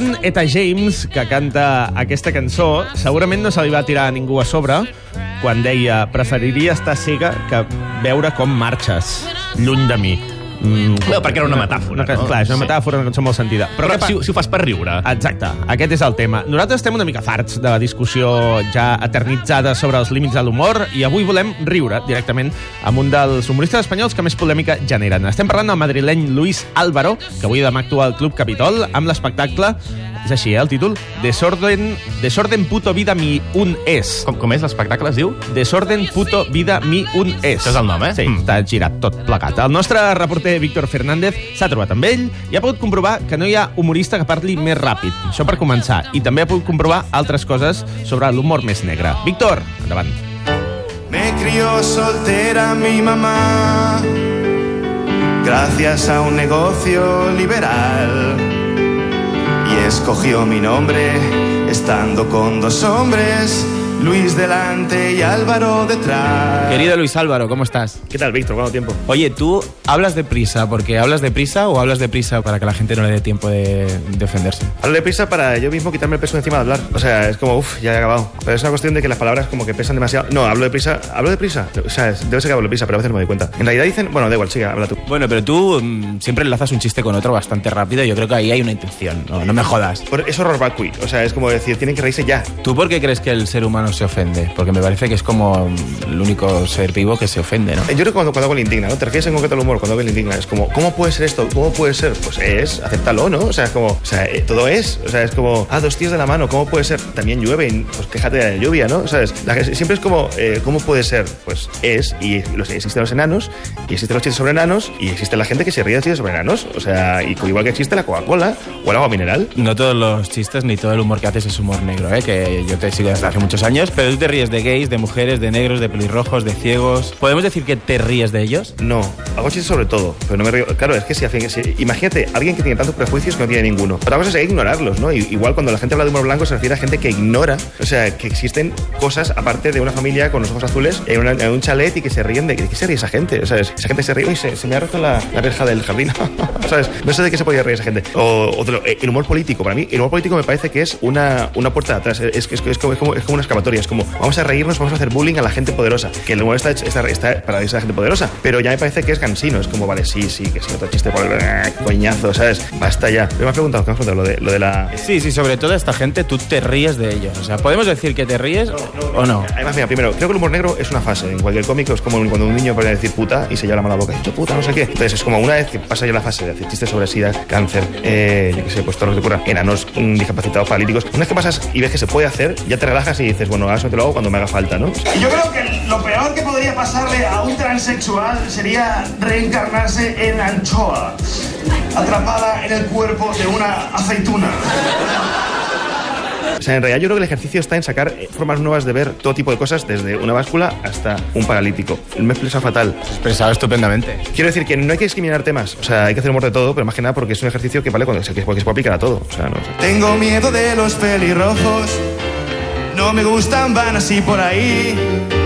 gran Eta James, que canta aquesta cançó, segurament no se li va tirar a ningú a sobre quan deia preferiria estar cega que veure com marxes lluny de mi. Mm, Bueno, perquè era una metàfora, no? Clar, és una Sí. metàfora, una cançó molt sentida. Però pa- si, si ho fas per riure. Exacte, aquest és el tema. Nosaltres estem una mica farts de la discussió ja eternitzada sobre els límits de l'humor i avui volem riure directament amb un dels humoristes espanyols que més polèmica generen. Estem parlant del madrileny Luis Álvaro, que avui demà actua al Club Capitol amb l'espectacle, és així, eh, el títol, Desorden, Desorden puto vida mi un es. Com, com és l'espectacle, es diu? Desorden puto vida mi un es. Això és el nom, eh? Sí, Mm. està girat tot plegat. El nostre reporter Víctor Fernández s'ha trobat amb ell i ha pogut comprovar que no hi ha humorista que parli més ràpid. Això per començar. I també ha pogut comprovar altres coses sobre l'humor més negre. Víctor, endavant. Me crió soltera mi mamá, gracias a un negocio liberal. Y escogió mi nombre, estando con dos hombres, Luis delante y Álvaro detrás. Querido Luis Álvaro, ¿cómo estás? ¿Qué tal, Víctor? ¿Cuánto tiempo? Oye, ¿tú hablas de prisa porque hablas de prisa o hablas de prisa para que la gente no le dé tiempo de defenderse? Hablo de prisa para yo mismo quitarme el peso de encima de hablar. O sea, es como, uff, ya he acabado. Pero es una cuestión de que las palabras como que pesan demasiado. No, hablo de prisa. ¿Hablo de prisa? O sea, es- debe ser que hablo de prisa, pero a veces no me doy cuenta. En realidad dicen... Bueno, da igual, sigue, habla tú. Bueno, pero tú mm, siempre enlazas un chiste con otro bastante rápido y yo creo que ahí hay una intención. No, no me jodas. Por- Es horror vacui. O sea, es como decir, tienen que reírse ya. ¿Tú por qué crees que el ser humano se ofende? Porque me parece que es como el único ser vivo que se ofende, ¿no? Yo creo que cuando, cuando algo le indigna, ¿no? Te refieres en concreto al humor, cuando algo le indigna. Es como, ¿cómo puede ser esto? ¿Cómo puede ser? Pues es, acéptalo, ¿no? O sea, es como, o sea, eh, todo es. O sea, es como, ah, dos tíos de la mano, ¿cómo puede ser? También llueve, y, pues quéjate de la lluvia, ¿no? ¿Sabes? La que- siempre es como, eh, ¿cómo puede ser? Pues es, y los, existen los enanos, y existen los chistes sobre enanos, y existe la gente que se ríe de chistes sobre enanos. O sea, y igual que existe la Coca-Cola o el agua mineral. No todos los chistes ni todo el humor que haces es humor negro, ¿eh? que yo te sigo desde hace muchos años, pero tú te ríes de gays, de mujeres, de negros, de pelirrojos, de ciegos. ¿Podemos decir que te ríes de ellos? No, hago chistes sobre todo, pero no me río. Claro, es que si, si- imagínate, alguien que tiene tantos prejuicios que no tiene ninguno. Otra cosa es ignorarlos, ¿no? Igual cuando la gente habla de humor blanco se refiere a gente que ignora, o sea, que existen cosas aparte de una familia con los ojos azules en, un chalet y que se ríen de, ¿de qué se ríe esa gente? ¿Sabes? Esa gente se ríe y se, se me ha roto la, la verja del jardín, ¿sabes? No sé de qué se podía reír esa gente. O, eh, el humor político, para mí, el humor político me parece que es una, una puerta de atrás, es, es, es como, es, como, como una excavatoria, es como vamos a reírnos, vamos a hacer bullying a la gente poderosa, que el humor está, está, está para reírse a la gente poderosa, pero ya me parece que es cansino, es como, vale, sí, sí, que sí, otro chiste por el ah, coñazo, ¿sabes? Basta ya. Pero me has preguntado, ¿qué me has preguntado? Lo de, lo de la... Sí, sí, sobre todo esta gente, tú te ríes de ellos. O sea, ¿podemos decir que te ríes o no? Además, mira, primero, creo que el humor negro es una fase. En cualquier cómico es como cuando un niño puede decir puta y se lleva la mala boca. Y dicho puta, no sé qué. Entonces es como una vez que pasa ya la fase de hacer chistes sobre sida, cáncer, eh, yo qué sé, pues todo lo que te ocurra, enanos, mm, discapacitados, paralíticos. Una vez que pasas y ves que se puede hacer, ya te relajas y dices, bueno, ahora eso te lo hago cuando me haga falta, ¿no? Yo creo que lo peor que podría pasarle a un transexual sería reencarnarse en anchoa, atrapada en el cuerpo de una aceituna. O sea, en realidad yo creo que el ejercicio está en sacar formas nuevas de ver todo tipo de cosas, desde una báscula hasta un paralítico. Me he expresado fatal. Expresado estupendamente. Quiero decir que no hay que discriminar temas. O sea, hay que hacer humor de todo, pero más que nada porque es un ejercicio que vale cuando se, que se puede aplicar a todo. O sea, no sé. Tengo miedo de los pelirrojos, no me gustan, van así por ahí.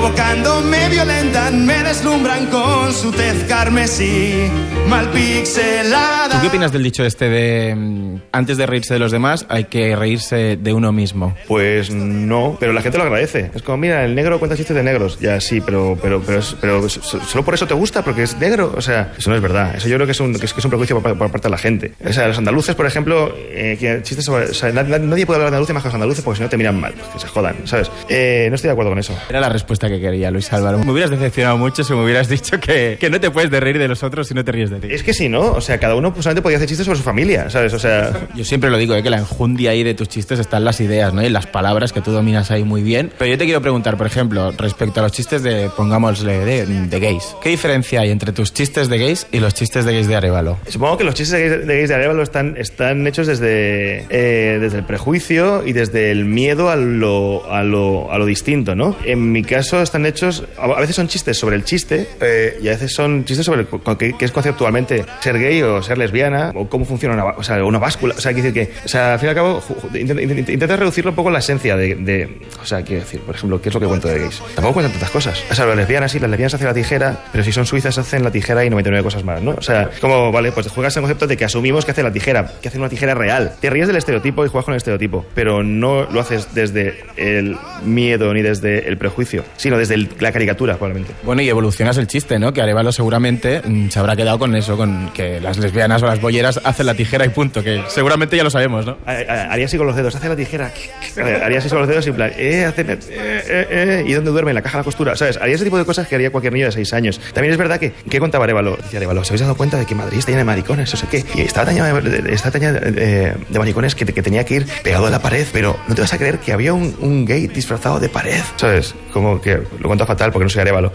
Provocándome violentan, me deslumbran con su tez carmesí, mal pixelada. ¿Tú qué opinas del dicho este de mm, antes de reírse de los demás hay que reírse de uno mismo? Pues no, pero la gente lo agradece. Es como, mira, el negro cuenta chistes de negros. Ya, sí, pero, pero, pero, solo por eso te gusta, porque es negro. O sea, eso no es verdad. Eso yo creo que es un, que es, que es un prejuicio por, por parte de la gente. O sea, los andaluces, por ejemplo, eh, que chistes sobre. O sea, na- na- nadie puede hablar de andaluces más que los andaluces porque si no te miran mal. Que se jodan, ¿sabes? Eh, no estoy de acuerdo con eso. Era la respuesta que quería Luis Álvaro. Me hubieras decepcionado mucho si me hubieras dicho que, que no te puedes de reír de los otros si no te ríes de ti. Es que sí, ¿no? O sea, cada uno pues, solamente podía hacer chistes sobre su familia, ¿sabes? O sea. Yo siempre lo digo, ¿eh? que la enjundia ahí de tus chistes están las ideas, ¿no? Y las palabras que tú dominas ahí muy bien. Pero yo te quiero preguntar, por ejemplo, respecto a los chistes de, pongámosle, de, de gays. ¿Qué diferencia hay entre tus chistes de gays y los chistes de gays de Arevalo? Supongo que los chistes de gays de, gays de Arevalo están, están hechos desde, eh, desde el prejuicio y desde el miedo a lo, a, lo, a lo distinto, ¿no? En mi caso, están hechos, a a veces son chistes sobre el chiste eh, y a veces son chistes sobre qué, es conceptualmente ser gay o ser lesbiana o cómo funciona una, o sea, una báscula. O sea, quiero decir que, o sea, al fin y al cabo, intenta, reducirlo un poco la esencia de, de- o sea, quiero decir, por ejemplo, ¿qué es lo que cuento de gays? Tampoco cuentan tantas cosas. O sea, las lesbianas sí, las lesbianas hacen la tijera, pero si son suizas hacen la tijera y 99 cosas más, ¿no? O sea, como, vale, pues juegas el concepto de que asumimos que hace la tijera, que hace una tijera real. Te ríes del estereotipo y juegas con el estereotipo, pero no lo haces desde el miedo ni desde el prejuicio, sino desde el- la caricatura, probablemente. Bueno, y evolucionas el chiste, ¿no? Que Arevalo seguramente mm, se habrá quedado con eso, con que las lesbianas o las bolleras hacen la tijera y punto, que seguramente ya lo sabemos, ¿no? Ha- ha- Haría así con los dedos, hace la tijera. Haría así con los dedos y en plan, eh, hace, eh, eh, eh, ¿y dónde duerme? En la caja de la costura, ¿sabes? Haría ese tipo de cosas que haría cualquier niño de 6 años. También es verdad que, ¿qué contaba Arevalo? Decía Arevalo, ¿os habéis dado cuenta de que Madrid está llena de maricones? No sé qué. Y estaba tan llena de, estaba de- de maricones que, que tenía que ir pegado a la pared, pero no te vas a creer que había un, un gay disfrazado de pared, ¿sabes? Como que lo cuento fatal porque no soy Arevalo,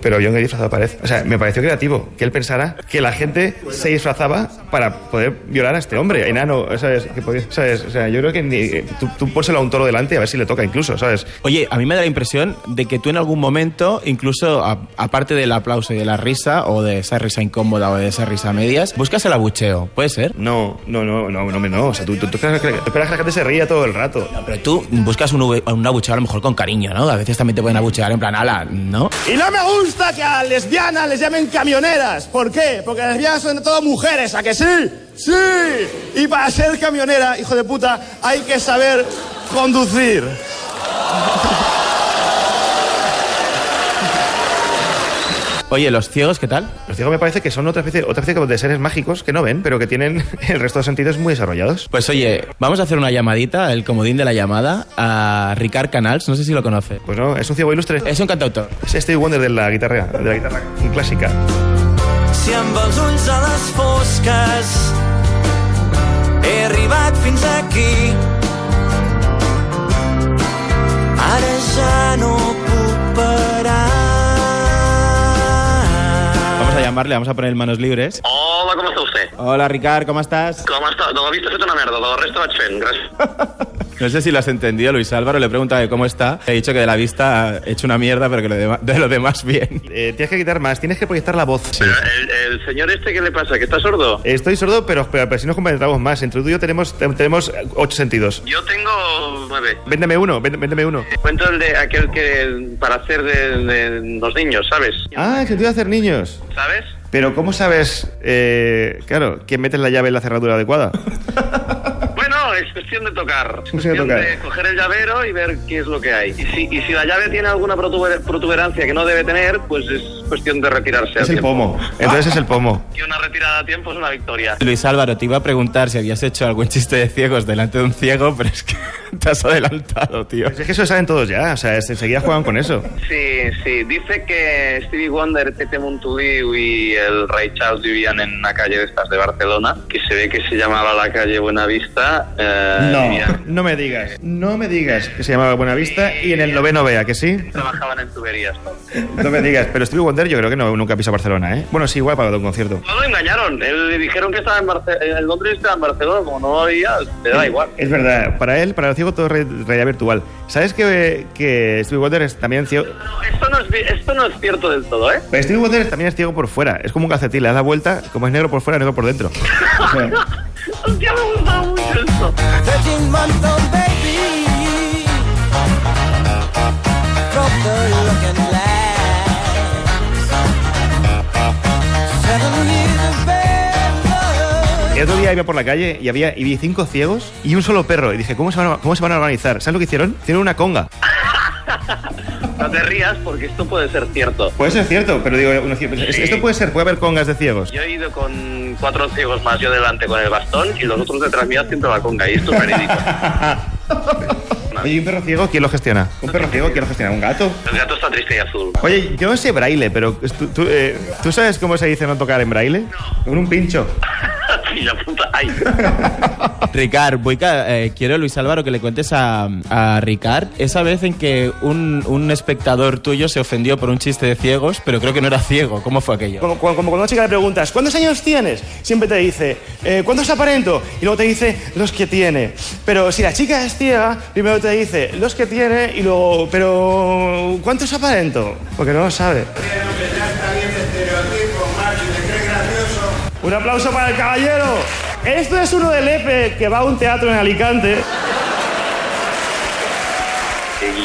pero había un gay disfrazado pared. O sea, me pareció creativo que él pensara que la gente se disfrazaba para poder violar a este hombre, enano, ¿sabes? Que podía- ¿sabes? O sea, yo creo que ni- tú, tú pónselo a un toro delante a ver si le toca incluso, ¿sabes? Oye, a mí me da la impresión de que tú en algún momento, incluso a- aparte del aplauso y de la risa, o de esa risa incómoda o de esa risa a medias, buscas el abucheo, ¿puede ser? No, no, no, no, no, no. O sea, tú, tú, tú esperas, que, esperas que la gente se ría todo el rato. Pero tú buscas un, un abucheo a lo mejor con cariño, ¿no? A veces también te pueden abuchear ¿no? Y no me gusta que a lesbianas les llamen camioneras. ¿Por qué? Porque las lesbianas son todas mujeres, ¿a que sí? ¡Sí! Y para ser camionera, hijo de puta, hay que saber conducir. Oye, ¿los ciegos qué tal? Los ciegos me parece que son otra especie, otra especie de seres mágicos que no ven, pero que tienen el resto de sentidos muy desarrollados. Pues oye, vamos a hacer una llamadita, el comodín de la llamada, a Ricard Canals, no sé si lo conoce. Pues no, es un ciego ilustre. Es un cantautor. Es Stevie Wonder de la guitarra, de la guitarra clásica. Si amb els ulls a les fosques Vamos a llamarle, vamos a poner manos libres. Hola, com està vostè? Hola Ricard, ¿cómo estás? De la vista he fet una merda, de la resta vaig fent, gràcies. No sé si lo has entendido, Luis Álvaro, le pregunta cómo está. He dicho que de la vista ha hecho una mierda, pero que lo de lo demás bien. Eh, tienes que quitar más, tienes que proyectar la voz. Pero el, el señor este, ¿qué le pasa? ¿Que está sordo? Estoy sordo, pero, pero, pero si nos compenetramos más. Entre tú y yo tenemos, te- tenemos ocho sentidos. Yo tengo nueve. Véndeme uno, vénd- véndeme uno. Cuento el de aquel que para hacer de, de los niños, ¿sabes? Ah, el sentido de hacer niños. ¿Sabes? Pero ¿cómo sabes, eh, claro, quién mete la llave en la cerradura adecuada? Es cuestión de tocar. Es cuestión de tocar. de coger el llavero y ver qué es lo que hay. Y si, y si la llave tiene alguna protuber- protuberancia que no debe tener, pues es cuestión de retirarse. a Es el tiempo. pomo. Entonces es el pomo. Y una retirada a tiempo es una victoria. Luis Álvaro, te iba a preguntar si habías hecho algún chiste de ciegos delante de un ciego, pero es que te has adelantado, tío. Pues es que eso saben todos ya. O sea, es- enseguida juegan con eso. Sí, sí. Dice que Stevie Wonder, Tete Montoliu y el Ray Charles vivían en una calle de estas de Barcelona, que se ve que se llamaba la calle Buenavista. Eh, No, no me digas. No me digas que se llamaba Buenavista y en el noveno vea, que sí. Trabajaban en tuberías. ¿no? No me digas. Pero Stevie Wonder yo creo que no, nunca pisó Barcelona, ¿eh? Bueno, sí, igual para un concierto. No lo engañaron. Él- le dijeron que estaba en, Barce- en Londres, estaba en Barcelona. Como no había, le da igual. Es verdad, para él, para el ciego todo es re- realidad virtual. ¿Sabes que, que Stevie Wonder es también ciego? No, esto, no es, esto no es cierto del todo, ¿eh? Pero Stevie Wonder también es ciego por fuera. Es como un calcetín, le das la vuelta, como es negro por fuera, negro por dentro. Hostia, me gustaba mucho esto. 13 month old baby broke the looking glass seven years of bad love El otro día iba por la calle y había y vi cinco ciegos y un solo perro. Y dije, ¿cómo se van a, cómo se van a organizar? ¿Sabes lo que hicieron? Hicieron una conga. No te rías porque esto puede ser cierto. Puede ser cierto, pero digo, uno pues, esto puede ser, puede haber congas de ciegos. Yo he ido con cuatro ciegos más, yo delante con el bastón y los otros detrás mío haciendo la conga. Y esto es verídico. Oye, ¿y un perro ciego quién lo gestiona? ¿Un perro ciego quién lo gestiona? ¿Un gato? El gato está triste y azul. Oye, yo no sé braille, pero tú, tú, eh, ¿tú sabes cómo se dice no tocar en braille? Con un pincho. y la puta. ¡Ay! Ricard, eh, quiero, Luis Álvaro, que le cuentes a, a Ricard esa vez en que un, un espectador tuyo se ofendió por un chiste de ciegos, pero creo que no era ciego. ¿Cómo fue aquello? Como, como- como cuando una chica le preguntas, ¿cuántos años tienes? Siempre te dice, eh, ¿cuántos aparento? Y luego te dice, los que tiene. Pero si la chica es ciega, primero te dice, los que tiene, y luego, pero ¿cuántos aparento? Porque no lo sabe. Un aplauso para el caballero. Esto es uno del EPE que va a un teatro en Alicante.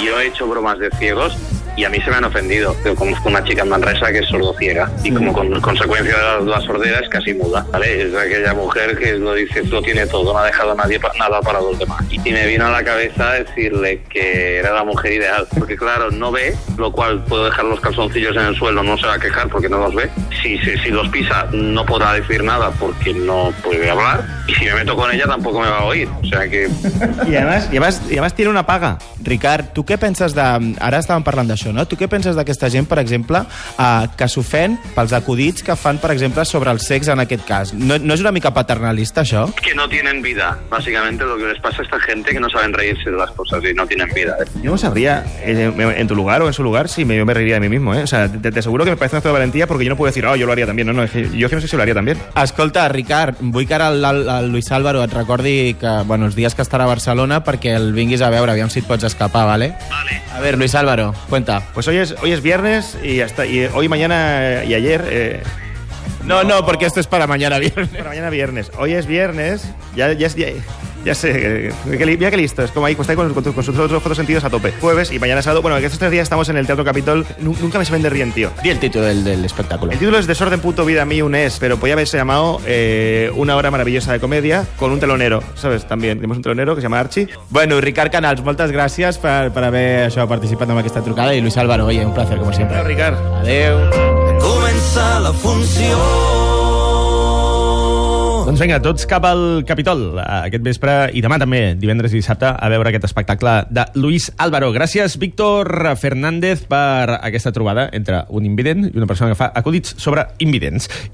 Yo he hecho bromas de ciegos y a mí se me han ofendido. Yo conozco una chica en Manresa que es sordociega y como con- consecuencia de la, la sordera es casi muda, ¿vale? Es aquella mujer que lo dice, lo tiene todo, no ha dejado nadie pa- nada para los demás. Y me vino a la cabeza decirle que era la mujer ideal, porque claro, no ve, lo cual puedo dejar los calzoncillos en el suelo, no se va a quejar porque no los ve. Si, si, si los pisa, no podrà decir nada porque no puede hablar. Y si me meto con ella, tampoco me va a oír. O sea que I además, i además, i además tiene una paga. Ricard, tu què penses de... Ara estàvem parlant d'això, no? Tu què penses d'aquesta gent, per exemple, eh, que s'ofèn pels acudits que fan, per exemple, sobre el sexe en aquest cas? No, no és una mica paternalista, això? que no tienen vida. Básicamente lo que les pasa a esta gente que no saben reírse de las cosas y no tienen vida. ¿eh? Yo no sabría, eh, en tu lugar o en su lugar, si me, yo me reiría de mí mismo. ¿eh? O sea, te, te aseguro que me parece un acto de valentía porque yo no puedo decir, oh, yo lo haría también. No, no, es que yo es que no sé si lo haría también. Escolta, Ricard, vull que ara el, el, el Luis Álvaro et recordi que, bueno, els dies que estarà a Barcelona perquè el vinguis a veure, aviam si et pots escapar, ¿vale? Vale. A ver, Luis Álvaro, cuenta. Pues hoy es, hoy es viernes y hasta y hoy, mañana y ayer. eh, No, no, porque esto es para mañana viernes. para mañana viernes. Hoy es viernes, ya, ya es. Ya, ya sé, eh, mira que listo, es como ahí, pues está ahí con, con, con sus otros otros sentidos a tope. Jueves y mañana sábado. Bueno, que estos tres días estamos en el Teatro Capitol. Nu- Nunca me saben de ríen, tío. Di el título del, del espectáculo. El título es Desorden puto vida mí un es, pero podía haberse llamado eh, Una hora maravillosa de comedia con un telonero, ¿sabes? También tenemos un telonero que se llama Archie. Bueno, Ricard Canals, moltes gràcies per, per haver això, participat en aquesta trucada i Luis Álvaro, oye, un placer, como siempre. Bueno, Ricard. Adeu. Comença la funció. Doncs vinga, tots cap al Capitol eh, aquest vespre i demà també, divendres i dissabte, a veure aquest espectacle de Luis Álvaro. Gràcies, Víctor Fernández, per aquesta trobada entre un invident i una persona que fa acudits sobre invidents.